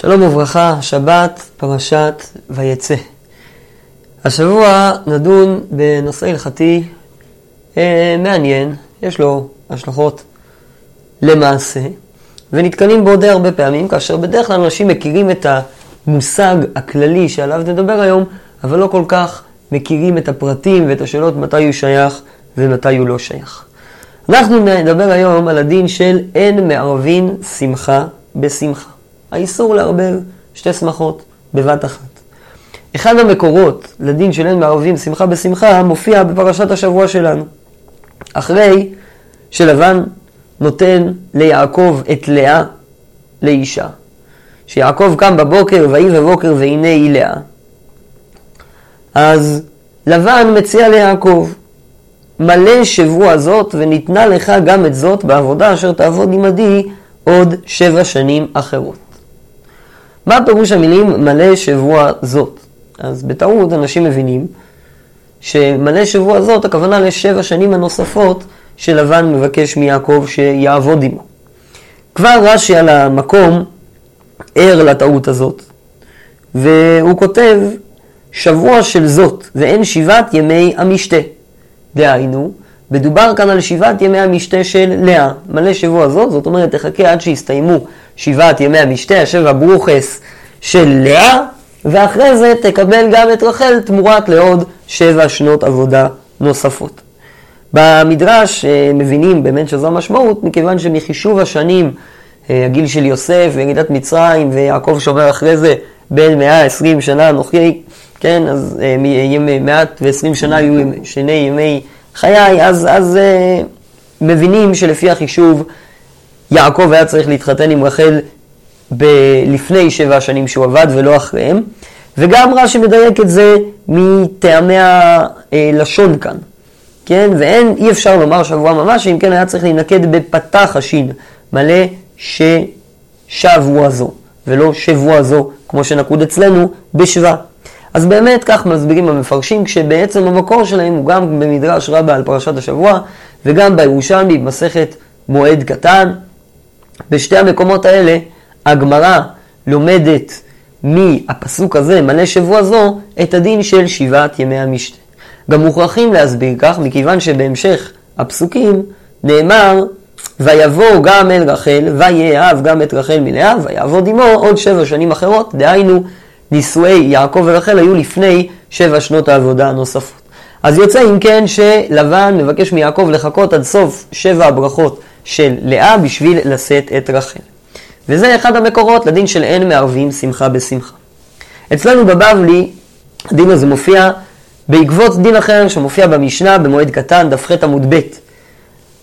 שלום וברכה, שבת, פרשת ויצא. השבוע נדון בנושא הלכתי אה, מעניין, יש לו השלכות למעשה, ונתקלים בו די הרבה פעמים, כאשר בדרך כלל אנשים מכירים את המושג הכללי שעליו נדבר היום, אבל לא כל כך מכירים את הפרטים ואת השאלות מתי הוא שייך ומתי הוא לא שייך. אנחנו נדבר היום על הדין של אין מערבין שמחה בשמחה. האיסור לערבב שתי שמחות בבת אחת. אחד המקורות לדין של אין מערבים שמחה בשמחה מופיע בפרשת השבוע שלנו. אחרי שלבן נותן ליעקב את לאה לאישה. שיעקב קם בבוקר, ויהי בבוקר והנה היא לאה. אז לבן מציע ליעקב, מלא שבוע זאת וניתנה לך גם את זאת בעבודה אשר תעבוד עמדי עוד שבע שנים אחרות. מה פירוש המילים מלא שבוע זאת? אז בטעות אנשים מבינים שמלא שבוע זאת הכוונה לשבע שנים הנוספות שלבן מבקש מיעקב שיעבוד עמו. כבר רש"י על המקום ער לטעות הזאת, והוא כותב שבוע של זאת ואין שבעת ימי המשתה. דהיינו, מדובר כאן על שבעת ימי המשתה של לאה. מלא שבוע זאת, זאת אומרת, תחכה עד שיסתיימו שבעת ימי המשתה, השבע ברוכס של לאה, ואחרי זה תקבל גם את רחל תמורת לעוד שבע שנות עבודה נוספות. במדרש אה, מבינים באמת שזו המשמעות, מכיוון שמחישוב השנים, אה, הגיל של יוסף וירידת מצרים, ויעקב שומר אחרי זה בין 120 שנה אנוכי, כן, אז אה, מעט ועשרים שנה היו שני ימי חיי, אז, אז מבינים שלפי החישוב יעקב היה צריך להתחתן עם רחל ב- לפני שבע שנים שהוא עבד ולא אחריהם, וגם רש"י מדייק את זה מטעמי הלשון כאן, כן? ואין, אי אפשר לומר שבוע ממש, אם כן היה צריך להינקד בפתח השין, מלא ששבוע זו, ולא שבוע זו, כמו שנקוד אצלנו, בשבע. אז באמת כך מסבירים המפרשים, כשבעצם המקור שלהם הוא גם במדרש רבה על פרשת השבוע, וגם בירושלמי במסכת מועד קטן. בשתי המקומות האלה הגמרא לומדת מהפסוק הזה, מלא שבוע זו, את הדין של שבעת ימי המשתה. גם מוכרחים להסביר כך, מכיוון שבהמשך הפסוקים נאמר, ויבוא גם אל רחל, ויאהב גם את רחל מלאה, ויעבוד עמו עוד שבע שנים אחרות, דהיינו, נישואי יעקב ורחל היו לפני שבע שנות העבודה הנוספות. אז יוצא אם כן שלבן מבקש מיעקב לחכות עד סוף שבע הברכות של לאה בשביל לשאת את רחל. וזה אחד המקורות לדין של אין מערבים שמחה בשמחה. אצלנו בבבלי, הדין הזה מופיע בעקבות דין אחר שמופיע במשנה במועד קטן, דף ח עמוד ב'.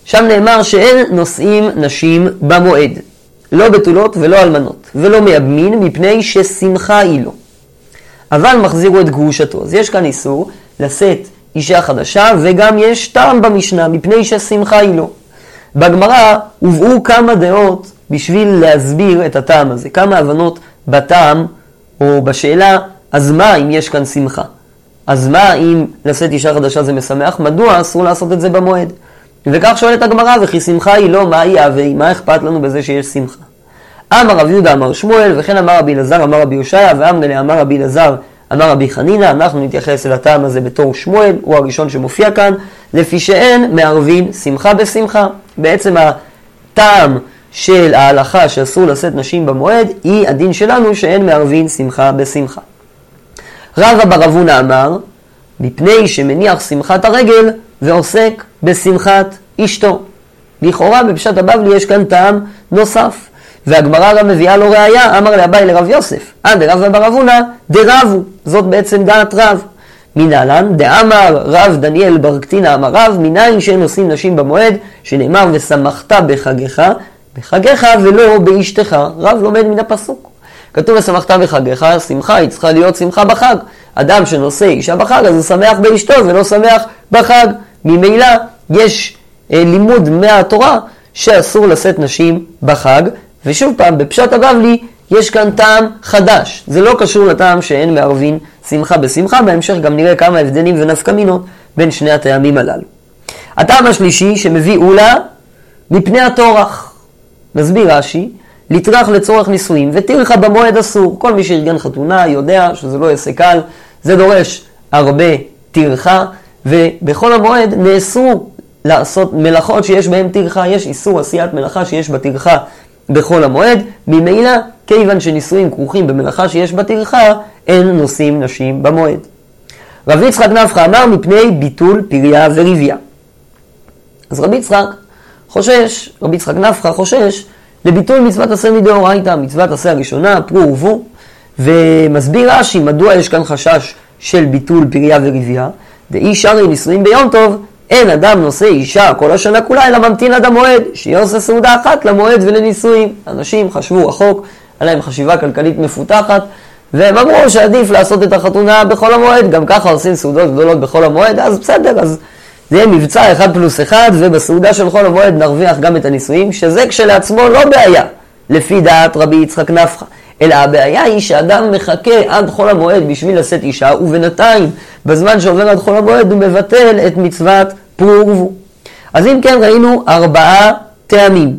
שם נאמר שאין נושאים נשים במועד, לא בתולות ולא אלמנות, ולא מייבמין מפני ששמחה היא לו. אבל מחזירו את גרושתו. אז יש כאן איסור לשאת אישה חדשה, וגם יש טעם במשנה, מפני ששמחה היא לו. בגמרא הובאו כמה דעות בשביל להסביר את הטעם הזה. כמה הבנות בטעם, או בשאלה, אז מה אם יש כאן שמחה? אז מה אם לשאת אישה חדשה זה משמח? מדוע אסור לעשות את זה במועד? וכך שואלת הגמרא, וכי שמחה היא לא, מה היא אבי? מה אכפת לנו בזה שיש שמחה? אמר רב יהודה אמר שמואל, וכן אמר רבי אלעזר אמר רבי יושעיה, ואמרלה אמר רבי אלעזר אמר רבי חנינא, אנחנו נתייחס אל הטעם הזה בתור שמואל, הוא הראשון שמופיע כאן, לפי שאין מערבין שמחה בשמחה. בעצם הטעם של ההלכה שאסור לשאת נשים במועד, היא הדין שלנו שאין מערבין שמחה בשמחה. רבא בר אבונה אמר, מפני שמניח שמחת הרגל ועוסק בשמחת אשתו. לכאורה בפשט הבבלי יש כאן טעם נוסף. והגמרא גם מביאה לו ראייה, אמר לאביי לרב יוסף, אה דרב בר אבונה דרבו, זאת בעצם דעת רב. מנהלן, דאמר רב דניאל בר קטינה אמר רב, מניין שאין עושים נשים במועד, שנאמר ושמחת בחגיך, בחגיך ולא באשתך. רב לומד מן הפסוק. כתוב ושמחת בחגיך, שמחה היא צריכה להיות שמחה בחג. אדם שנושא אישה בחג, אז הוא שמח באשתו ולא שמח בחג. ממילא יש אה, לימוד מהתורה שאסור לשאת נשים בחג, ושוב פעם, בפשט הבבלי יש כאן טעם חדש. זה לא קשור לטעם שאין מערבין שמחה בשמחה, בהמשך גם נראה כמה הבדלים ונפקמינות בין שני הטעמים הללו. הטעם השלישי שמביא אולה מפני הטורח. מסביר רש"י, לטרח לצורך נישואים, וטרחה במועד אסור. כל מי שארגן חתונה יודע שזה לא עסק קל, זה דורש הרבה טרחה, ובכל המועד נאסרו לעשות מלאכות שיש בהן טרחה, יש איסור עשיית מלאכה שיש בה טרחה בחול המועד, ממילא, כיוון שנישואים כרוכים במלאכה שיש בה טרחה, אין נושאים נשים במועד. רב יצחק נפחא אמר מפני ביטול פריה וריביה. אז רבי יצחק חושש, רבי יצחק נפחא חושש לביטול מצוות עשה מדאורייתא, מצוות עשה הראשונה, פרו ורבו, ומסביר רש"י מדוע יש כאן חשש של ביטול פריה וריביה, ואי שרי נישואים ביום טוב, אין אדם נושא אישה כל השנה כולה, אלא ממתין עד המועד, שיהיה עושה סעודה אחת למועד ולנישואים. אנשים חשבו רחוק, היה להם חשיבה כלכלית מפותחת, והם אמרו שעדיף לעשות את החתונה בחול המועד, גם ככה עושים סעודות גדולות בחול המועד, אז בסדר, אז זה יהיה מבצע אחד פלוס אחד, ובסעודה של חול המועד נרוויח גם את הנישואים, שזה כשלעצמו לא בעיה, לפי דעת רבי יצחק נפחא. אלא הבעיה היא שאדם מחכה עד חול המועד בשביל לשאת אישה, ובינתיים, בזמן שעובר עד חול המועד, הוא מבטל את מצוות פרו ורבו. אז אם כן, ראינו ארבעה טעמים.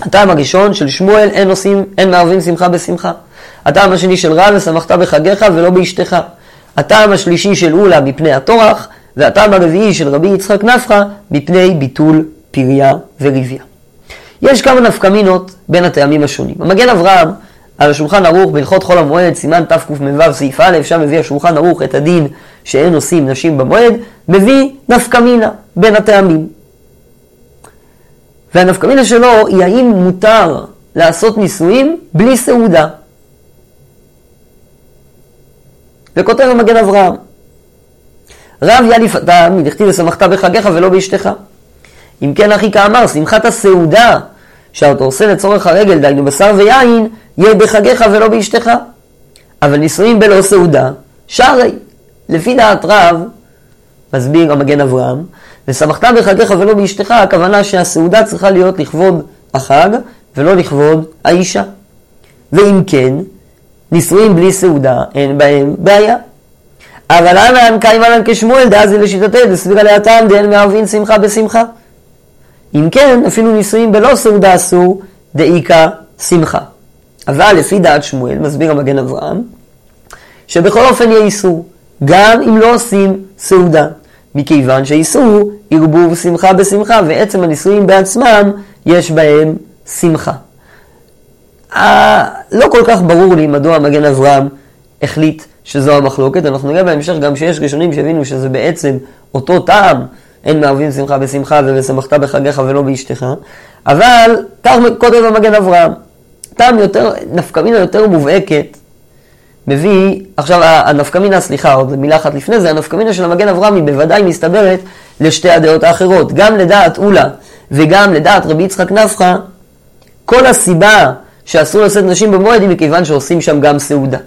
הטעם הראשון של שמואל, אין עושים, אין מערבים שמחה בשמחה. הטעם השני של רב, ושמחת בחגיך ולא באשתך. הטעם השלישי של אולה מפני הטורח, והטעם הרביעי של רבי יצחק נפחא מפני ביטול פריה וריביה. יש כמה נפקמינות בין הטעמים השונים. המגן אברהם על השולחן ערוך בהלכות חול המועד, סימן תקמ"ו סעיף א', שם מביא השולחן ערוך את הדין שאין עושים נשים במועד, מביא נפקמינה בין הטעמים. והנפקמינה שלו היא האם מותר לעשות נישואים בלי סעודה. וכותב המגן אברהם, רב יאליף אתה מדכתיב ושמחת בחגיך ולא באשתך. אם כן אחי כאמר, שמחת הסעודה שאתה עושה לצורך הרגל, דהיינו בשר ויין, יהיה בחגיך ולא באשתך. אבל נישואים בלא סעודה, שרי. לפי דעת רב, מסביר המגן אברהם, ושמחת בחגיך ולא באשתך, הכוונה שהסעודה צריכה להיות לכבוד החג ולא לכבוד האישה. ואם כן, נישואים בלי סעודה, אין בהם בעיה. אבל אנן קיימנן כשמואל דאזי לשיטתי דסבירה לאטם דאין מערבין שמחה בשמחה. אם כן, אפילו נישואים בלא סעודה אסור, דאיכא שמחה. אבל לפי דעת שמואל, מסביר המגן אברהם, שבכל אופן יהיה איסור, גם אם לא עושים סעודה, מכיוון שאיסור ערבוב שמחה בשמחה, ועצם הנישואים בעצמם יש בהם שמחה. לא כל כך ברור לי מדוע המגן אברהם החליט שזו המחלוקת, אנחנו נראה בהמשך גם שיש ראשונים שהבינו שזה בעצם אותו טעם, אין מערבים שמחה בשמחה ובשמחת בחגיך ולא באשתך, אבל כך כותב המגן אברהם, טעם יותר, נפקמינה יותר מובהקת, מביא, עכשיו הנפקמינה, סליחה, עוד מילה אחת לפני זה, הנפקמינה של המגן אברהם היא בוודאי מסתברת לשתי הדעות האחרות, גם לדעת אולה וגם לדעת רבי יצחק נפחא, כל הסיבה שאסור לשאת נשים במועד היא מכיוון שעושים שם גם סעודה.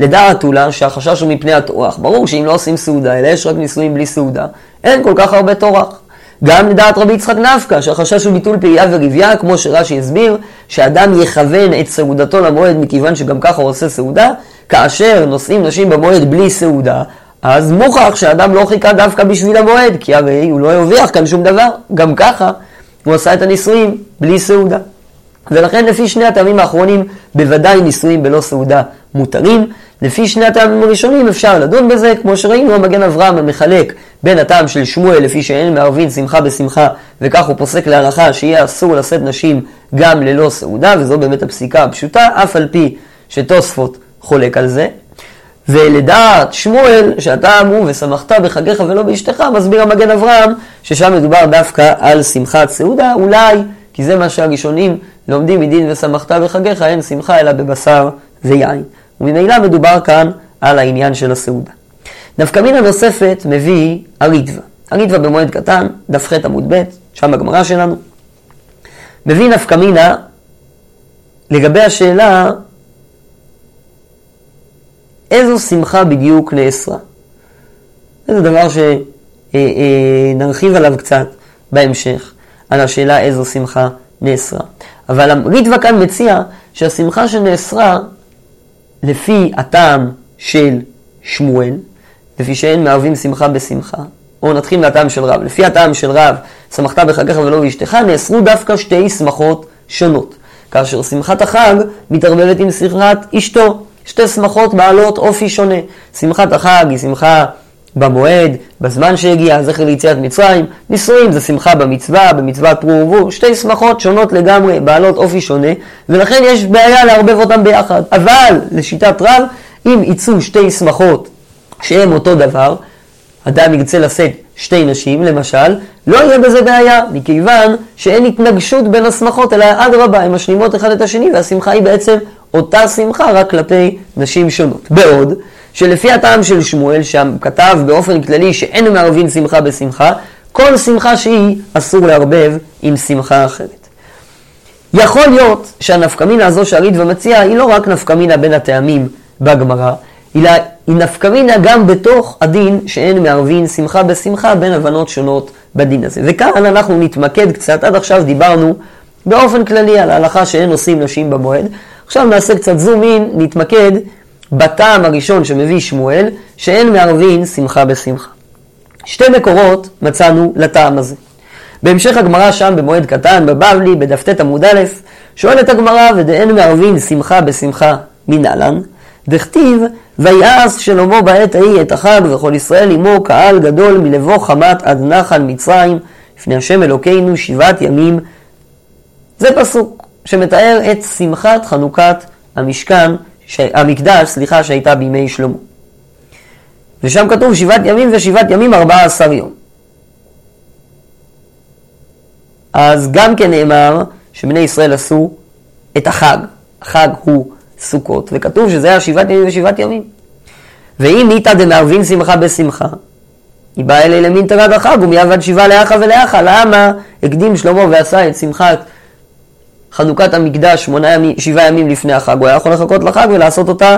לדעת אולה שהחשש הוא מפני הטורח. ברור שאם לא עושים סעודה, אלא יש רק נישואים בלי סעודה, אין כל כך הרבה טורח. גם לדעת רבי יצחק נפקא, שהחשש הוא ביטול פעייה וריבייה, כמו שרש"י הסביר, שאדם יכוון את סעודתו למועד מכיוון שגם ככה הוא עושה סעודה, כאשר נושאים נשים במועד בלי סעודה, אז מוכח שאדם לא חיכה דווקא בשביל המועד, כי הרי הוא לא הרוויח כאן שום דבר, גם ככה הוא עשה את הנישואים בלי סעודה. ולכן לפי שני הטעמים האחרונים, בוודאי נישואים בלא סעודה מותרים. לפי שני הטעמים הראשונים אפשר לדון בזה, כמו שראינו, המגן אברהם המחלק בין הטעם של שמואל, לפי שאין מערבין שמחה בשמחה, וכך הוא פוסק להלכה שיהיה אסור לשאת נשים גם ללא סעודה, וזו באמת הפסיקה הפשוטה, אף על פי שתוספות חולק על זה. ולדעת שמואל, שהטעם הוא ושמחת בחגיך ולא באשתך, מסביר המגן אברהם, ששם מדובר דווקא על שמחת סעודה, אולי, כי זה מה שהראשונים לומדים מדין ושמחת בחגיך, אין שמחה אלא בבשר ויין. וממילא מדובר כאן על העניין של הסעודה. נפקא מינה נוספת מביא הריטווה. הריטווה במועד קטן, דף ח עמוד ב', שם הגמרא שלנו. מביא נפקא מינה לגבי השאלה איזו שמחה בדיוק נאסרה. זה דבר שנרחיב עליו קצת בהמשך, על השאלה איזו שמחה נאסרה. אבל הריטווה כאן מציע שהשמחה שנאסרה לפי הטעם של שמואל, לפי שאין מערבים שמחה בשמחה, או נתחיל מהטעם של רב. לפי הטעם של רב, שמחת בחגיך ולא באשתך, נאסרו דווקא שתי שמחות שונות. כאשר שמחת החג מתערבבת עם שמחת אשתו. שתי שמחות בעלות אופי שונה. שמחת החג היא שמחה במועד, בזמן שהגיע, זכר ליציאת מצרים. נישואים זה שמחה במצווה, במצוות פרו ורבו. שתי שמחות שונות לגמרי, בעלות אופי שונה, ולכן יש בעיה לערבב אותם ביחד. אבל, לשיטת רב, אם יצאו שתי שמחות שהם אותו דבר, אדם ירצה לשאת שתי נשים, למשל, לא יהיה בזה בעיה, מכיוון שאין התנגשות בין השמחות, אלא אדרבה, הן משלימות אחד את השני, והשמחה היא בעצם אותה שמחה, רק כלפי נשים שונות. בעוד, שלפי הטעם של שמואל, שם כתב באופן כללי שאין מערבין שמחה בשמחה, כל שמחה שהיא אסור לערבב עם שמחה אחרת. יכול להיות שהנפקמינה הזו שהרידווה מציע היא לא רק נפקמינה בין הטעמים בגמרא, אלא היא נפקמינה גם בתוך הדין שאין מערבין שמחה בשמחה בין הבנות שונות בדין הזה. וכאן אנחנו נתמקד קצת, עד עכשיו דיברנו באופן כללי על ההלכה שאין עושים נשים במועד. עכשיו נעשה קצת זום אין, נתמקד בטעם הראשון שמביא שמואל, שאין מערבין שמחה בשמחה. שתי מקורות מצאנו לטעם הזה. בהמשך הגמרא שם במועד קטן, בבבלי, בדף ט עמוד א', שואלת הגמרא, ודאין מערבין שמחה בשמחה מנהלן, דכתיב, ויעש שלמה בעת ההיא את החג וכל ישראל עמו קהל גדול מלבוא חמת עד נחל מצרים, לפני השם אלוקינו שבעת ימים. זה פסוק שמתאר את שמחת חנוכת המשכן. המקדש, סליחה, שהייתה בימי שלמה. ושם כתוב שבעת ימים ושבעת ימים ארבע עשר יום. אז גם כן נאמר שבני ישראל עשו את החג. החג הוא סוכות, וכתוב שזה היה שבעת ימים ושבעת ימים. ואם איתא דמערבין שמחה בשמחה, היא באה אלי למין תרד החג ומיעבד שבעה לאחה ולאחה. למה הקדים שלמה ועשה את שמחת חנוכת המקדש שמונה ימים, שבעה ימים לפני החג? הוא היה יכול לחכות לחג ולעשות אותה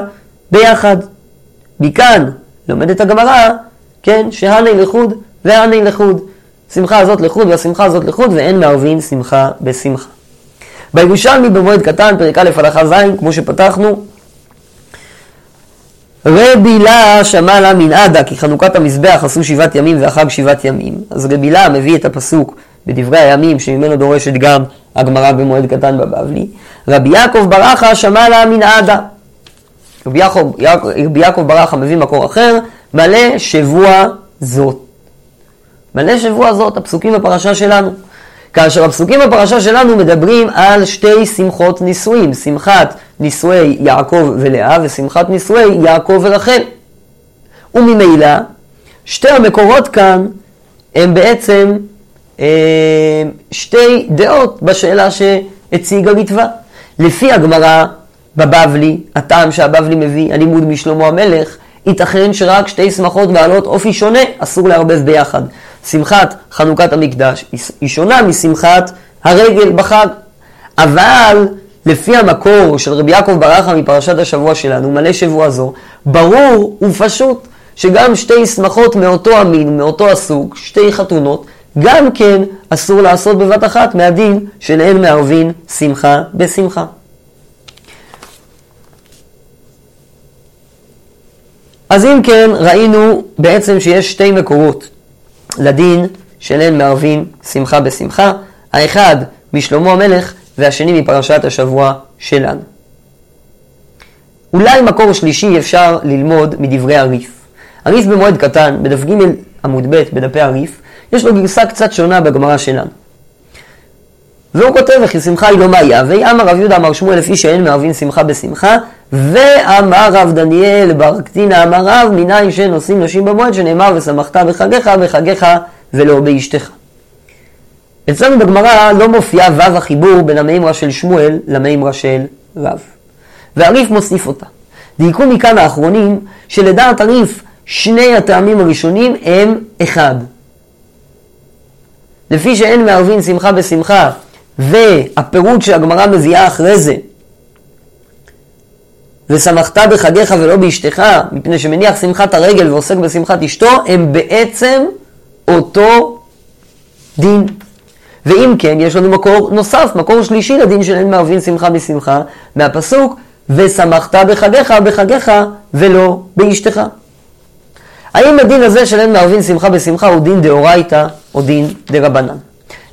ביחד. מכאן לומדת הגמרא, כן, שהני לחוד והני לחוד. שמחה הזאת לחוד והשמחה הזאת לחוד ואין מערבין שמחה בשמחה. בירושלמי במועד קטן, פרק א' הלכה ז', כמו שפתחנו, רבי לה שמע לה מנעדה, כי חנוכת המזבח עשו שבעת ימים והחג שבעת ימים. אז רבי לה מביא את הפסוק בדברי הימים, שממנו דורשת גם הגמרא במועד קטן בבבלי. רבי יעקב ברכה שמע לה מנעדה. רבי יעקב, רבי יעקב ברכה מביא מקור אחר, מלא שבוע זאת. מלא שבוע זאת, הפסוקים בפרשה שלנו. כאשר הפסוקים בפרשה שלנו מדברים על שתי שמחות נישואים, שמחת נישואי יעקב ולאה ושמחת נישואי יעקב ורחל. וממילא, שתי המקורות כאן הם בעצם שתי דעות בשאלה שהציג המצווה. לפי הגמרא בבבלי, הטעם שהבבלי מביא, הלימוד משלמה המלך, ייתכן שרק שתי שמחות בעלות אופי שונה אסור לערבב ביחד. שמחת חנוכת המקדש היא שונה משמחת הרגל בחג. אבל לפי המקור של רבי יעקב ברכה מפרשת השבוע שלנו, מלא שבוע זו, ברור ופשוט שגם שתי שמחות מאותו המין, מאותו הסוג, שתי חתונות, גם כן אסור לעשות בבת אחת מהדין של אין מערבין שמחה בשמחה. אז אם כן, ראינו בעצם שיש שתי מקורות לדין של אין מערבין שמחה בשמחה, האחד משלמה המלך והשני מפרשת השבוע שלנו. אולי מקור שלישי אפשר ללמוד מדברי הריף. הריף במועד קטן, בדף ג' עמוד ב' בדפי הריף, יש לו גרסה קצת שונה בגמרא שלנו. והוא כותב, וכי שמחה היא לא מה יהווה, אמר רב יהודה אמר שמואל לפי שאין מערבין שמחה בשמחה, ואמר רב דניאל בר קטינה אמר רב, מניין שנושאים נשים במועד, שנאמר ושמחת בחגיך, בחגיך ולא באשתך. אצלנו בגמרא לא מופיע ו' החיבור בין המימרה של שמואל למימרה של רב. והריף מוסיף אותה. דייקו מכאן האחרונים שלדעת הריף שני הטעמים הראשונים הם אחד. לפי שאין מערבין שמחה בשמחה, והפירוט שהגמרא מביאה אחרי זה, ושמחת בחגיך ולא באשתך, מפני שמניח שמחת הרגל ועוסק בשמחת אשתו, הם בעצם אותו דין. ואם כן, יש לנו מקור נוסף, מקור שלישי לדין של אין מערבין שמחה בשמחה, מהפסוק, ושמחת בחגיך בחגיך ולא באשתך. האם הדין הזה של אין מערבין שמחה בשמחה הוא דין דאורייתא או דין דרבנן?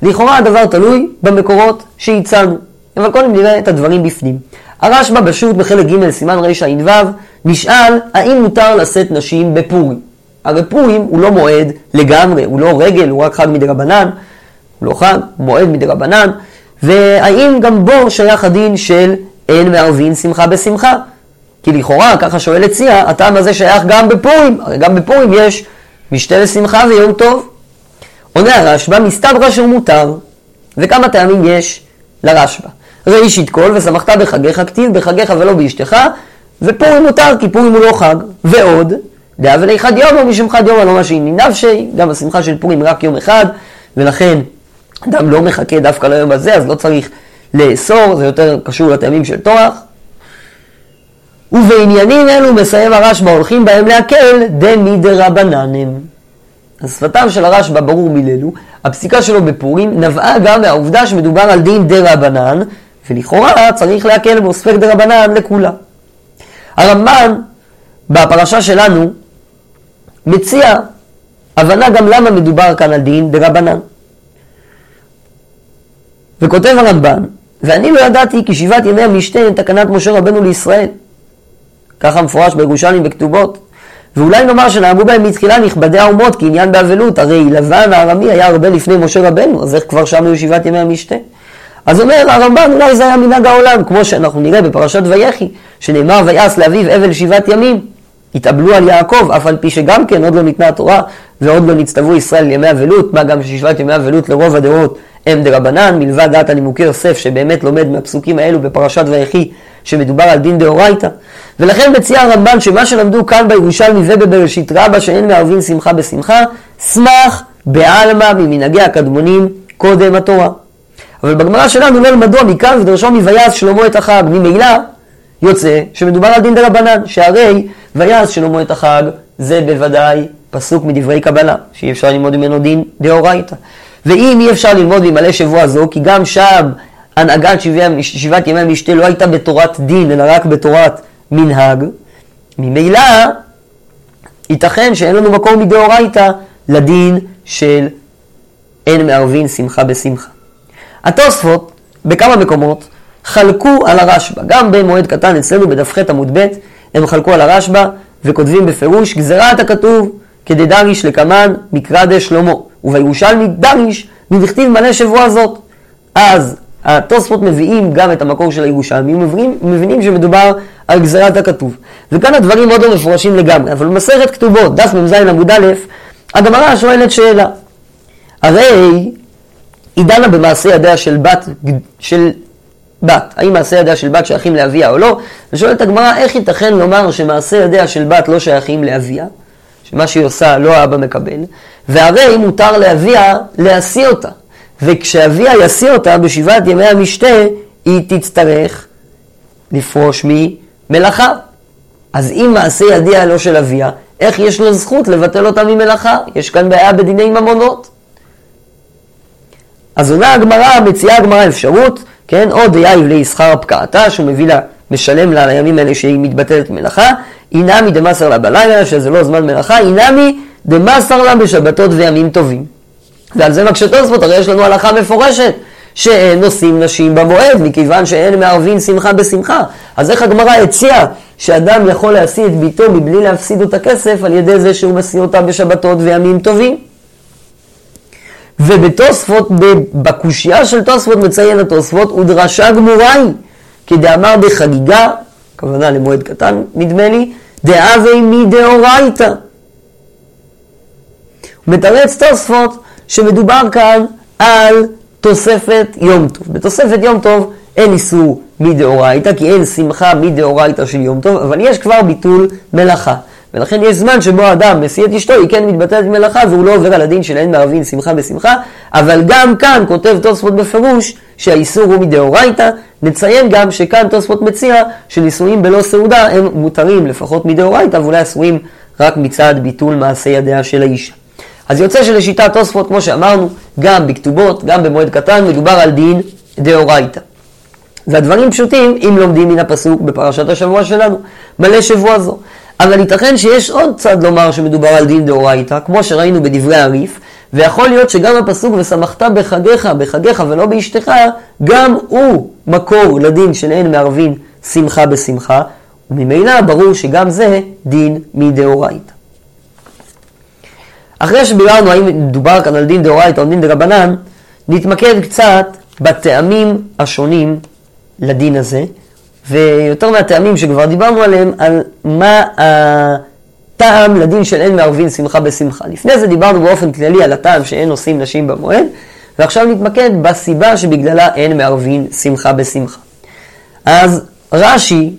לכאורה הדבר תלוי במקורות שהצענו. אבל קודם נראה את הדברים בפנים. הרשב"א בשו"ת בחלק ג' סימן רע"ו נשאל האם מותר לשאת נשים בפורים. הרי פורים הוא לא מועד לגמרי, הוא לא רגל, הוא רק חג מדרבנן, הוא לא חג, הוא מועד מדרבנן, והאם גם בו שייך הדין של אין מערבין שמחה בשמחה? כי לכאורה, ככה שואל הציע, הטעם הזה שייך גם בפורים, הרי גם בפורים יש משתה לשמחה ויום טוב. עונה הרשב"א, מסתברא שהוא מותר, וכמה טעמים יש לרשב"א. ראשית כל, ושמחת בחגיך כתיב, בחגיך ולא באשתך, ופורים מותר, כי פורים הוא לא חג. ועוד, דאב אלי חד יום או משום חד יום, לא משהיני נפשי, גם השמחה של פורים רק יום אחד, ולכן אדם לא מחכה דווקא ליום הזה, אז לא צריך לאסור, זה יותר קשור לטעמים של תורח. ובעניינים אלו מסיים הרשב"א הולכים בהם להקל דמי דרבננים. אז שפתם של הרשב"א ברור מילאלו, הפסיקה שלו בפורים נבעה גם מהעובדה שמדובר על דין דרבנן, ולכאורה צריך להקל בו ספק דרבנן לכולם. הרמב"ן בפרשה שלנו מציע הבנה גם למה מדובר כאן על דין דרבנן. וכותב הרמב"ן, ואני לא ידעתי כי שבעת ימי המשתה הם תקנת משה רבנו לישראל. ככה מפורש בירושלים בכתובות. ואולי נאמר שנהגו בהם מתחילה נכבדי האומות כעניין באבלות, הרי לבן הארמי היה הרבה לפני משה רבנו, אז איך כבר שם היו שבעת ימי המשתה? אז אומר הרמב"ן, אולי זה היה מנהג העולם, כמו שאנחנו נראה בפרשת ויחי, שנאמר ויעש לאביו אבל שבעת ימים. התאבלו על יעקב, אף על פי שגם כן עוד לא ניתנה התורה ועוד לא נצטוו ישראל לימי אבלות, מה גם ששבעת ימי אבלות לרוב הדעות הם דרבנן, מלבד דעת הנימוקי יוסף שבאמת לומד מהפסוקים האלו בפרשת ויחי שמדובר על דין דאורייתא. ולכן מציע הרמב"ן שמה שלמדו כאן בירושלמי ובבראשית רבה שאין מערבין שמחה בשמחה, סמך בעלמא ממנהגי הקדמונים קודם התורה. אבל בגמרא שלנו לא למדוע מכאן ודרשו מויעש שלמה את החג. ממילא יוצא שמדובר על דין דרבנן, שהרי ויעש שלמה את החג זה בוודאי פסוק מדברי קבלה, שאי אפשר ללמוד ממנו דין דאורייתא. ואם אי אפשר ללמוד ממלא שבוע זו, כי גם שם הנהגת שבעת ימי המשתה לא הייתה בתורת דין, אלא רק בתורת מנהג, ממילא ייתכן שאין לנו מקום מדאורייתא לדין של אין מערבין שמחה בשמחה. התוספות בכמה מקומות חלקו על הרשב"א, גם במועד קטן אצלנו בדף ח עמוד ב', הם חלקו על הרשב"א וכותבים בפירוש גזירת הכתוב כדדריש לקמן מקרא דה שלמה, ובירושלמי דריש מדכתיב מלא שבוע זאת. אז התוספות מביאים גם את המקור של הירושלמי, מבינים, מבינים שמדובר על גזירת הכתוב. וכאן הדברים עוד לא מפורשים לגמרי, אבל במסכת כתובות, דף מ"ז עמוד א', הגמרא שואלת שאלה. הרי היא דנה במעשה ידיה של בת, של בת. האם מעשה ידיה של בת שייכים לאביה או לא? ושואלת הגמרא, איך ייתכן לומר שמעשה ידיה של בת לא שייכים לאביה? שמה שהיא עושה לא האבא מקבל, והרי מותר לאביה להשיא אותה. וכשאביה ישיא אותה בשבעת ימי המשתה, היא תצטרך לפרוש ממלאכה. אז אם מעשה ידיה לא של אביה, איך יש לו זכות לבטל אותה ממלאכה? יש כאן בעיה בדיני ממונות. אז עונה הגמרא, מציעה הגמרא אפשרות, כן, או דייב לישכר פקעתה, שהוא מביא לה, משלם לה על הימים האלה שהיא מתבטלת מלאכה, אינמי דמסר לה בלילה, שזה לא זמן מלאכה, אינמי דמסר לה בשבתות וימים טובים. ועל זה מקשה תוספות, הרי יש לנו הלכה מפורשת, שאין נושאים נשים במועד, מכיוון שאין מערבין שמחה בשמחה. אז איך הגמרא הציעה שאדם יכול להשיא את ביתו מבלי להפסיד אותה כסף על ידי זה שהוא משיא אותה בשבתות וימים טובים? ובתוספות, בקושייה של תוספות מציין התוספות, ודרשה גמורה היא, כדאמר בחגיגה, הכוונה למועד קטן נדמה לי, דאבי מדאורייתא. מתרץ תוספות שמדובר כאן על תוספת יום טוב. בתוספת יום טוב אין איסור מדאורייתא, כי אין שמחה מדאורייתא של יום טוב, אבל יש כבר ביטול מלאכה. ולכן יש זמן שבו האדם משיא את אשתו, היא כן מתבטלת מלאכה והוא לא עובר על הדין של אין מערבין שמחה בשמחה, אבל גם כאן כותב תוספות בפירוש שהאיסור הוא מדאורייתא. נציין גם שכאן תוספות מציע שנישואים בלא סעודה הם מותרים לפחות מדאורייתא ואולי אסורים רק מצד ביטול מעשה ידיה של האישה. אז יוצא שלשיטת תוספות, כמו שאמרנו, גם בכתובות, גם במועד קטן, מדובר על דין דאורייתא. והדברים פשוטים אם לומדים מן הפסוק בפרשת השבוע שלנו, מלא שבוע זו. אבל ייתכן שיש עוד צד לומר שמדובר על דין דאורייתא, כמו שראינו בדברי הריף, ויכול להיות שגם הפסוק ושמחת בחגיך, בחגיך ולא באשתך, גם הוא מקור לדין של אין מערבין שמחה בשמחה, וממילא ברור שגם זה דין מדאורייתא. אחרי שביררנו האם מדובר כאן על דין דאורייתא או דין דרבנן, נתמקד קצת בטעמים השונים לדין הזה, ויותר מהטעמים שכבר דיברנו עליהם, על מה הטעם לדין של אין מערבין שמחה בשמחה. לפני זה דיברנו באופן כללי על הטעם שאין עושים נשים במועד, ועכשיו נתמקד בסיבה שבגללה אין מערבין שמחה בשמחה. אז רש"י,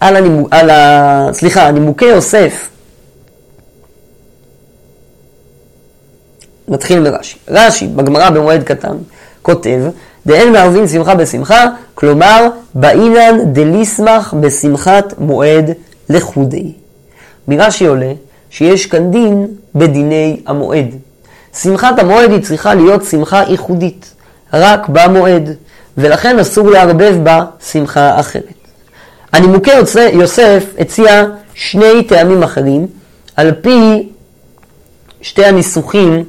על, הנימו, על ה... סליחה, נימוקי יוסף, נתחיל מרש"י. רש"י, בגמרא במועד קטן, כותב, דאין מערבין שמחה בשמחה, כלומר, באינן דליסמך בשמחת מועד לחודי. מרש"י עולה שיש כאן דין בדיני המועד. שמחת המועד היא צריכה להיות שמחה ייחודית, רק במועד, ולכן אסור לערבב בה שמחה אחרת. הנימוקי יוסף הציע שני טעמים אחרים, על פי שתי הניסוחים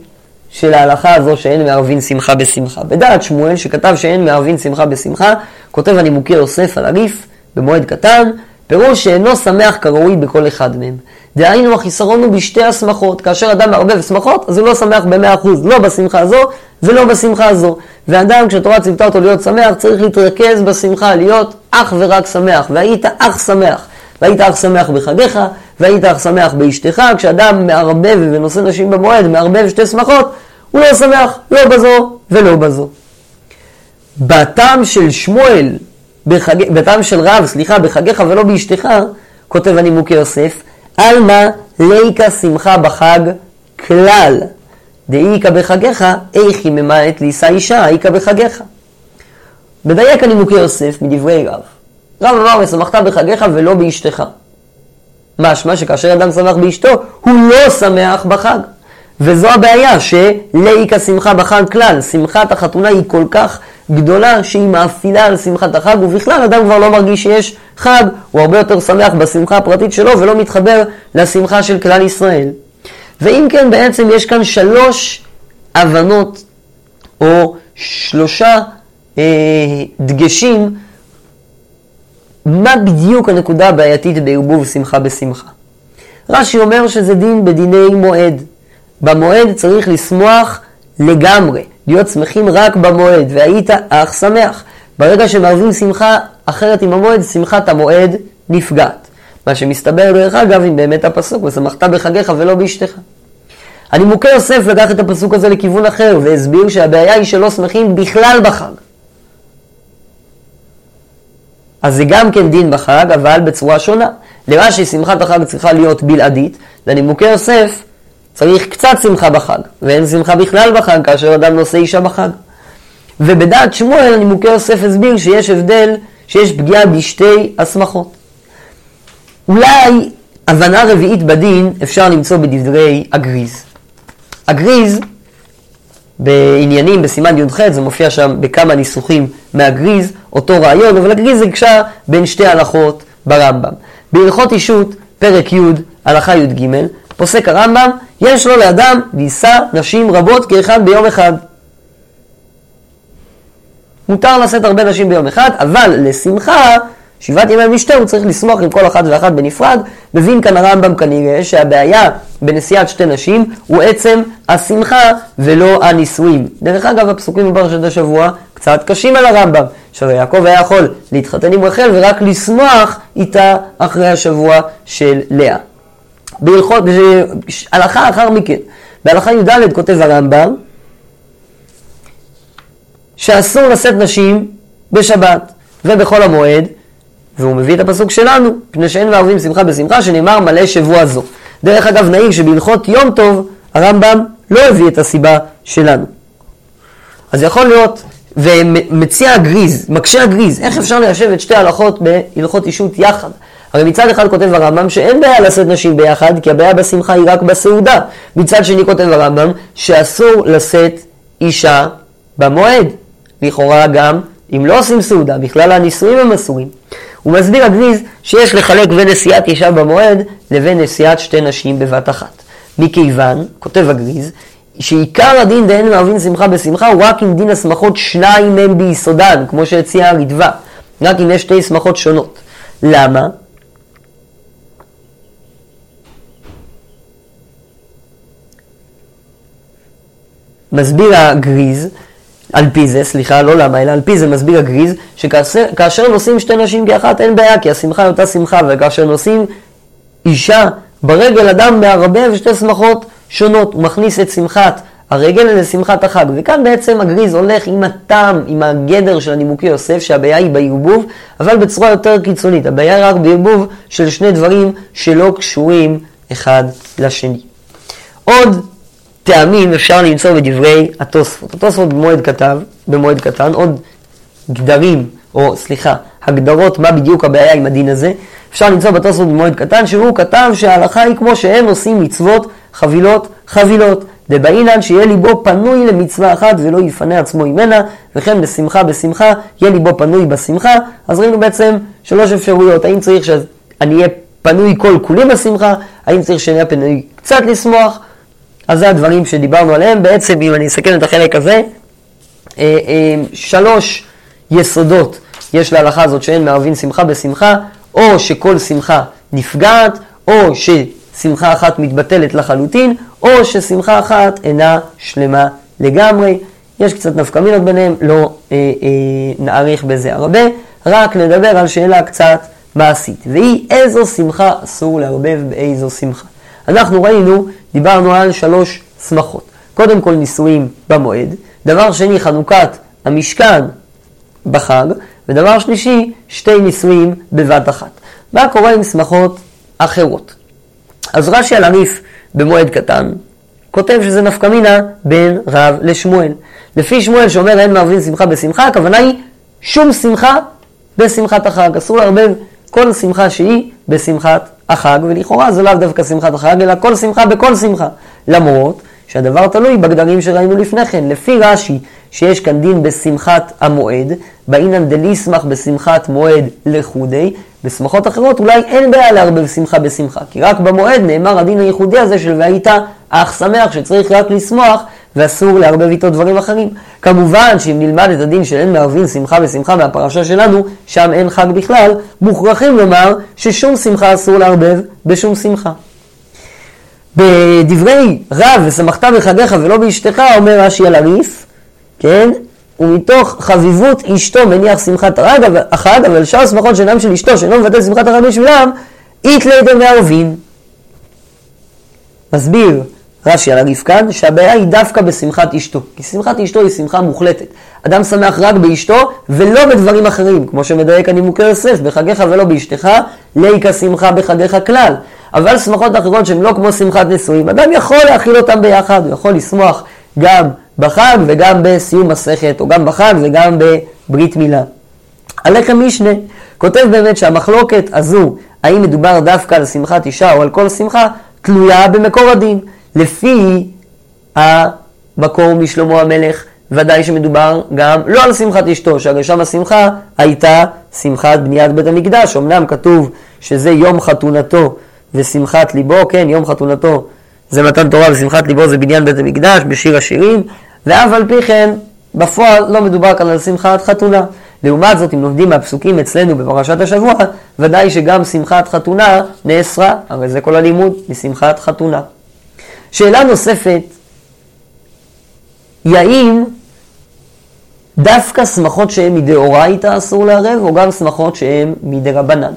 של ההלכה הזו שאין מערבין שמחה בשמחה. בדעת שמואל שכתב שאין מערבין שמחה בשמחה, כותב הנימוקי יוסף על הריף במועד קטן, פירוש שאינו שמח כראוי בכל אחד מהם. דהיינו החיסרון הוא בשתי השמחות, כאשר אדם מערבב שמחות, אז הוא לא שמח במאה אחוז, לא בשמחה הזו ולא בשמחה הזו. ואדם, כשהתורה ציוותה אותו להיות שמח, צריך להתרכז בשמחה, להיות אך ורק שמח. והיית אך שמח. והיית אך שמח בחגיך, והיית אך שמח באשתך. כשאדם מערבב ונושא נשים במועד, מערבב שתי שמחות, הוא לא שמח, לא בזו ולא בזו. בטעם של שמואל, בחג... בטעם של רב, סליחה, בחגיך ולא באשתך, כותב הנימוקי יוסף, עלמא ליקה שמחה בחג כלל. דאיכא בחגיך, איכי ממעט לישא אישה, איכא בחגיך. מדייק הנימוקי יוסף מדברי רב. רב אמר, ושמחת בחגיך ולא באשתך. משמע שכאשר אדם שמח באשתו, הוא לא שמח בחג. וזו הבעיה, שלאיקה שמחה בחג כלל. שמחת החתונה היא כל כך גדולה שהיא מאפילה על שמחת החג, ובכלל אדם כבר לא מרגיש שיש חג, הוא הרבה יותר שמח בשמחה הפרטית שלו ולא מתחבר לשמחה של כלל ישראל. ואם כן, בעצם יש כאן שלוש הבנות, או שלושה אה, דגשים, מה בדיוק הנקודה הבעייתית בערבוב שמחה בשמחה. רש"י אומר שזה דין בדיני מועד. במועד צריך לשמוח לגמרי, להיות שמחים רק במועד, והיית אך שמח. ברגע שמערבים שמחה אחרת עם המועד, שמחת המועד נפגעת. מה שמסתבר דרך אגב אם באמת הפסוק, ושמחת בחגיך ולא באשתך. הנימוקי יוסף לקח את הפסוק הזה לכיוון אחר, והסביר שהבעיה היא שלא שמחים בכלל בחג. אז זה גם כן דין בחג, אבל בצורה שונה. לרש"י שמחת החג צריכה להיות בלעדית, לנימוקי יוסף צריך קצת שמחה בחג, ואין שמחה בכלל בחג כאשר אדם נושא אישה בחג. ובדעת שמואל נימוקי יוסף הסביר שיש הבדל, שיש פגיעה בשתי הסמכות. אולי הבנה רביעית בדין אפשר למצוא בדברי הגריז. הגריז, בעניינים בסימן י"ח, זה מופיע שם בכמה ניסוחים מהגריז, אותו רעיון, אבל הגריז הקשה בין שתי הלכות ברמב"ם. בהלכות אישות, פרק י', הלכה י"ג, פוסק הרמב"ם, יש לו לאדם לישא נשים רבות כאחד ביום אחד. מותר לשאת הרבה נשים ביום אחד, אבל לשמחה, שבעת ימי משתה הוא צריך לשמוח עם כל אחת ואחת בנפרד. מבין כאן הרמב"ם כנראה שהבעיה בנשיאת שתי נשים הוא עצם השמחה ולא הנישואים. דרך אגב, הפסוקים בפרשת השבוע קצת קשים על הרמב"ם, שהרי יעקב היה יכול להתחתן עם רחל ורק לשמוח איתה אחרי השבוע של לאה. בהלכות, הלכה אחר מכן. בהלכה י"ד כותב הרמב"ם שאסור לשאת נשים בשבת ובחול המועד, והוא מביא את הפסוק שלנו, פני שאין מערבים שמחה בשמחה, שנאמר מלא שבוע זו. דרך אגב, נעיר שבהלכות יום טוב, הרמב"ם לא הביא את הסיבה שלנו. אז יכול להיות, ומציע הגריז, מקשה הגריז, איך אפשר ליישב את שתי ההלכות בהלכות אישות יחד? הרי מצד אחד כותב הרמב"ם שאין בעיה לשאת נשים ביחד, כי הבעיה בשמחה היא רק בסעודה. מצד שני כותב הרמב"ם שאסור לשאת אישה במועד. לכאורה גם אם לא עושים סעודה, בכלל הנישואים הם אסורים. הוא מסביר הגריז שיש לחלק בין נשיאת אישה במועד לבין נשיאת שתי נשים בבת אחת. מכיוון, כותב הגריז, שעיקר הדין דהן מערבין שמחה בשמחה הוא רק אם דין השמחות שניים הם ביסודן, כמו שהציע הרדווה, רק אם יש שתי שמחות שונות. למה? מסביר הגריז, על פי זה, סליחה, לא למה, אלא על פי זה מסביר הגריז, שכאשר נושאים שתי נשים כאחת אין בעיה, כי השמחה היא אותה שמחה, וכאשר נושאים אישה ברגל אדם מערבב שתי שמחות שונות, הוא מכניס את שמחת הרגל לשמחת החג. וכאן בעצם הגריז הולך עם הטעם, עם הגדר של הנימוקי יוסף, שהבעיה היא בערבוב, אבל בצורה יותר קיצונית. הבעיה היא רק בערבוב של שני דברים שלא קשורים אחד לשני. עוד טעמים אפשר למצוא בדברי התוספות. התוספות במועד כתב, במועד קטן, עוד גדרים, או סליחה, הגדרות מה בדיוק הבעיה עם הדין הזה. אפשר למצוא בתוספות במועד קטן, שהוא כתב שההלכה היא כמו שהם עושים מצוות חבילות חבילות. דבעינן שיהיה ליבו פנוי למצווה אחת ולא יפנה עצמו ממנה, וכן בשמחה בשמחה, יהיה ליבו פנוי בשמחה. אז ראינו בעצם שלוש אפשרויות, האם צריך שאני אהיה פנוי כל כולי בשמחה, האם צריך שאני אהיה פנוי קצת לשמוח, אז זה הדברים שדיברנו עליהם. בעצם, אם אני אסכם את החלק הזה, אה, אה, שלוש יסודות יש להלכה הזאת שאין מערבין שמחה בשמחה, או שכל שמחה נפגעת, או ששמחה אחת מתבטלת לחלוטין, או ששמחה אחת אינה שלמה לגמרי. יש קצת נפקמינות ביניהם, לא אה, אה, נאריך בזה הרבה, רק נדבר על שאלה קצת מעשית, והיא איזו שמחה אסור לערבב באיזו שמחה. אנחנו ראינו, דיברנו על שלוש שמחות. קודם כל נישואים במועד, דבר שני חנוכת המשכן בחג, ודבר שלישי שתי נישואים בבת אחת. מה קורה עם שמחות אחרות? אז רש"י על הריף במועד קטן כותב שזה נפקא מינה בין רב לשמואל. לפי שמואל שאומר אין מערבים שמחה בשמחה, הכוונה היא שום שמחה בשמחת החג. אסור לערבב כל שמחה שהיא בשמחת החג, ולכאורה זה לאו דווקא שמחת החג, אלא כל שמחה בכל שמחה. למרות שהדבר תלוי בגדרים שראינו לפני כן. לפי רש"י, שיש כאן דין בשמחת המועד, באינן דליסמך בשמחת מועד לחודי, בשמחות אחרות אולי אין בעיה לערבב שמחה בשמחה, כי רק במועד נאמר הדין הייחודי הזה של והיית אך שמח, שצריך רק לשמוח ואסור לערבב איתו דברים אחרים. כמובן שאם נלמד את הדין של אין מערבים שמחה בשמחה מהפרשה שלנו, שם אין חג בכלל, מוכרחים לומר ששום שמחה אסור לערבב בשום שמחה. בדברי רב ושמחת בחגיך ולא באשתך, אומר רש"י על הריף, כן? ומתוך חביבות אשתו מניח שמחת החג, אבל שאר שמחות שאינם של אשתו, שאינו מבטל שמחת החג בשבילם, איתלי דמערבין. מסביר רש"י על הריף שהבעיה היא דווקא בשמחת אשתו. כי שמחת אשתו היא שמחה מוחלטת. אדם שמח רק באשתו ולא בדברים אחרים, כמו שמדייק הנימוקי יוסף, בחגיך ולא באשתך, ליקה שמחה בחגיך כלל. אבל שמחות אחרות שהן לא כמו שמחת נשואים, אדם יכול להכיל אותן ביחד, הוא יכול לשמוח גם בחג וגם בסיום מסכת, או גם בחג וגם בברית מילה. הלחם משנה כותב באמת שהמחלוקת הזו, האם מדובר דווקא על שמחת אישה או על כל שמחה, תלויה במקור הדין. לפי המקור משלמה המלך, ודאי שמדובר גם לא על שמחת אשתו, שהרי שם השמחה הייתה שמחת בניית בית המקדש. אמנם כתוב שזה יום חתונתו ושמחת ליבו, כן, יום חתונתו זה מתן תורה ושמחת ליבו זה בניין בית המקדש בשיר השירים, ואף על פי כן, בפועל לא מדובר כאן על שמחת חתונה. לעומת זאת, אם לומדים מהפסוקים אצלנו בפרשת השבוע, ודאי שגם שמחת חתונה נאסרה, הרי זה כל הלימוד משמחת חתונה. שאלה נוספת, היא האם דווקא שמחות שהן מדאורייתא אסור לערב, או גם שמחות שהן מדרבנן?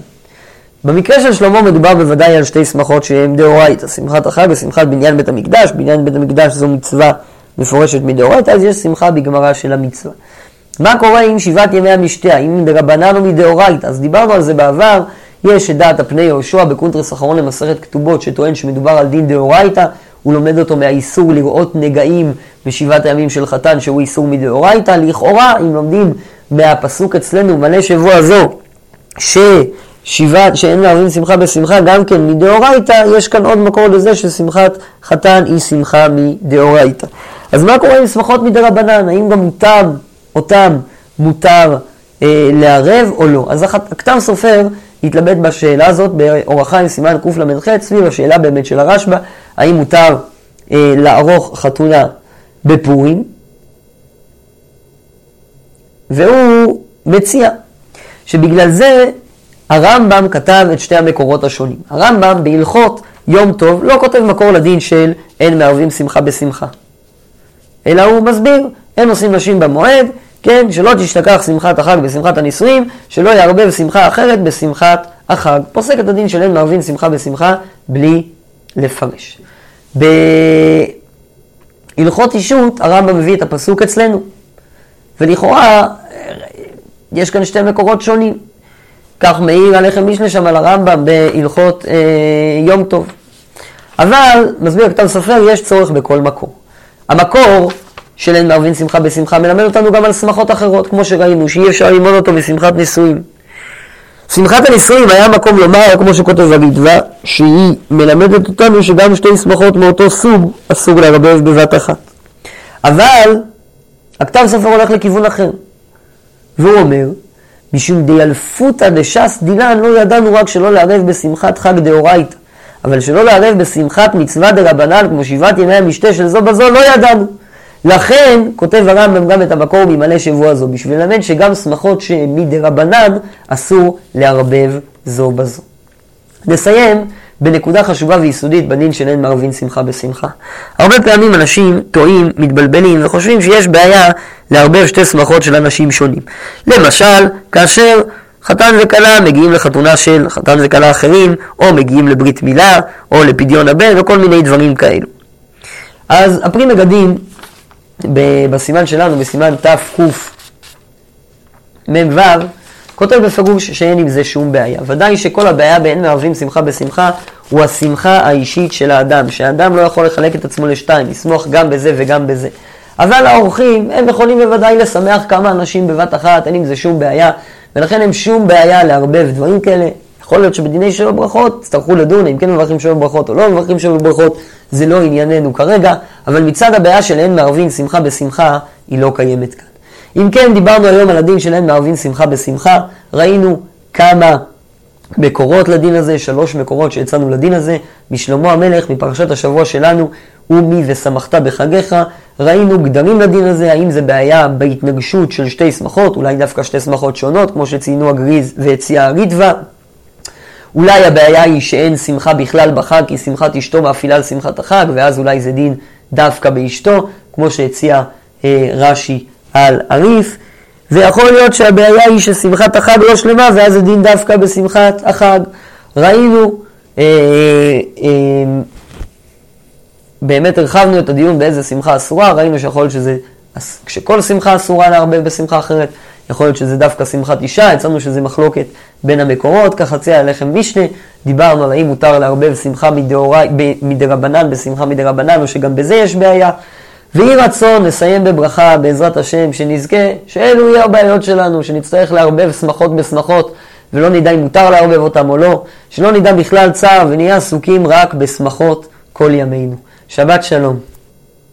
במקרה של שלמה מדובר בוודאי על שתי שמחות שהן דאורייתא, שמחת החג ושמחת בניין בית המקדש, בניין בית המקדש זו מצווה מפורשת מדאורייתא, אז יש שמחה בגמרא של המצווה. מה קורה עם שבעת ימי המשתה, האם מדרבנן או מדאורייתא? אז דיברנו על זה בעבר, יש את דעת הפני יהושע בקונטרס אחרון למסכת כתובות, שטוען שמדובר על דין דאורייתא, הוא לומד אותו מהאיסור לראות נגעים בשבעת הימים של חתן, שהוא איסור מדאורייתא. לכאורה, אם לומדים מהפסוק אצלנו, מלא שבוע זו, ש... שבעת, שאין מערבים שמחה בשמחה, גם כן מדאורייתא, יש כאן עוד מקור לזה ששמחת חתן היא שמחה מדאורייתא. אז מה קורה עם שמחות מדרבנן? האם גם מותר, אותם מותר אה, לערב או לא? אז הכתב סופר התלבט בשאלה הזאת באורח חיים סימן קל"ח, סביב השאלה באמת של הרשב"א, האם מותר אה, לערוך חתונה בפורים, והוא מציע שבגלל זה הרמב"ם כתב את שתי המקורות השונים. הרמב"ם בהלכות יום טוב לא כותב מקור לדין של אין מערבים שמחה בשמחה, אלא הוא מסביר, אין עושים נשים במועד, כן, שלא תשתכח שמחת החג בשמחת הנישואים, שלא יערבב שמחה אחרת בשמחת החג. פוסק את הדין של אין מערבים שמחה בשמחה בלי לפרש. בהלכות אישות הרמב"ם מביא את הפסוק אצלנו, ולכאורה יש כאן שתי מקורות שונים. כך מעיר הלחם משנה שם על הרמב"ם בהלכות אה, יום טוב. אבל, מסביר כתב סופר, יש צורך בכל מקור. המקור של אין מערבין שמחה בשמחה מלמד אותנו גם על שמחות אחרות, כמו שראינו, שאי אפשר ללמוד אותו בשמחת נישואים. שמחת הנישואים היה מקום לומר, כמו שכותב הרידווה, שהיא מלמדת אותנו שגם שתי שמחות מאותו סוג אסור לערבב בבת אחת. אבל הכתב סופר הולך לכיוון אחר, והוא אומר, משום דיאלפותא דש"ס דינן לא ידענו רק שלא לערב בשמחת חג דאורייתא, אבל שלא לערב בשמחת מצווה דרבנן כמו שבעת ימי המשתה של זו בזו לא ידענו. לכן כותב הרמב"ם גם את המקור ממלא שבוע זו, בשביל ללמד שגם שמחות שמדרבנן אסור לערבב זו בזו. נסיים בנקודה חשובה ויסודית בדין של אין מערבין שמחה בשמחה. הרבה פעמים אנשים טועים, מתבלבלים וחושבים שיש בעיה לערבב שתי שמחות של אנשים שונים. למשל, כאשר חתן וכלה מגיעים לחתונה של חתן וכלה אחרים, או מגיעים לברית מילה, או לפדיון הבן, או כל מיני דברים כאלו. אז הפרי מגדים בסימן שלנו, בסימן תקמ"ו, כותב בפירוש שאין עם זה שום בעיה. ודאי שכל הבעיה באין מערבים שמחה בשמחה הוא השמחה האישית של האדם, שהאדם לא יכול לחלק את עצמו לשתיים, לשמוח גם בזה וגם בזה. אבל האורחים, הם יכולים בוודאי לשמח כמה אנשים בבת אחת, אין עם זה שום בעיה, ולכן אין שום בעיה לערבב דברים כאלה. יכול להיות שבדיני שבע ברכות יצטרכו לדון אם כן מברכים שבע ברכות או לא מברכים שבע ברכות, זה לא ענייננו כרגע, אבל מצד הבעיה של אין מערבין שמחה בשמחה, היא לא קיימת כאן. אם כן, דיברנו היום על הדין של אין מערבין שמחה בשמחה, ראינו כמה מקורות לדין הזה, שלוש מקורות שיצאנו לדין הזה, משלמה המלך, מפרשת השבוע שלנו, ומי ושמחת בחגיך, ראינו גדרים לדין הזה, האם זה בעיה בהתנגשות של שתי שמחות, אולי דווקא שתי שמחות שונות, כמו שציינו הגריז והציע הריטווה. אולי הבעיה היא שאין שמחה בכלל בחג, כי שמחת אשתו מאפילה על שמחת החג, ואז אולי זה דין דווקא באשתו, כמו שהציע אה, רש"י על הריף. ויכול להיות שהבעיה היא ששמחת החג לא שלמה, ואז זה דין דווקא בשמחת החג. ראינו, אה, אה, באמת הרחבנו את הדיון באיזה שמחה אסורה, ראינו שיכול להיות שזה, כשכל שמחה אסורה לערבב בשמחה אחרת, יכול להיות שזה דווקא שמחת אישה, הצענו שזה מחלוקת בין המקורות, ככה ציע הלחם משנה, דיברנו על האם מותר לערבב שמחה מדרבנן בשמחה מדרבנן, או שגם בזה יש בעיה. ויהי רצון לסיים בברכה בעזרת השם, שנזכה, שאלו יהיו הבעיות שלנו, שנצטרך לערבב שמחות בשמחות, ולא נדע אם מותר לערבב אותם או לא, שלא נדע בכלל צער ונהיה עסוקים רק בשמחות כל ימינו. שבת שלום.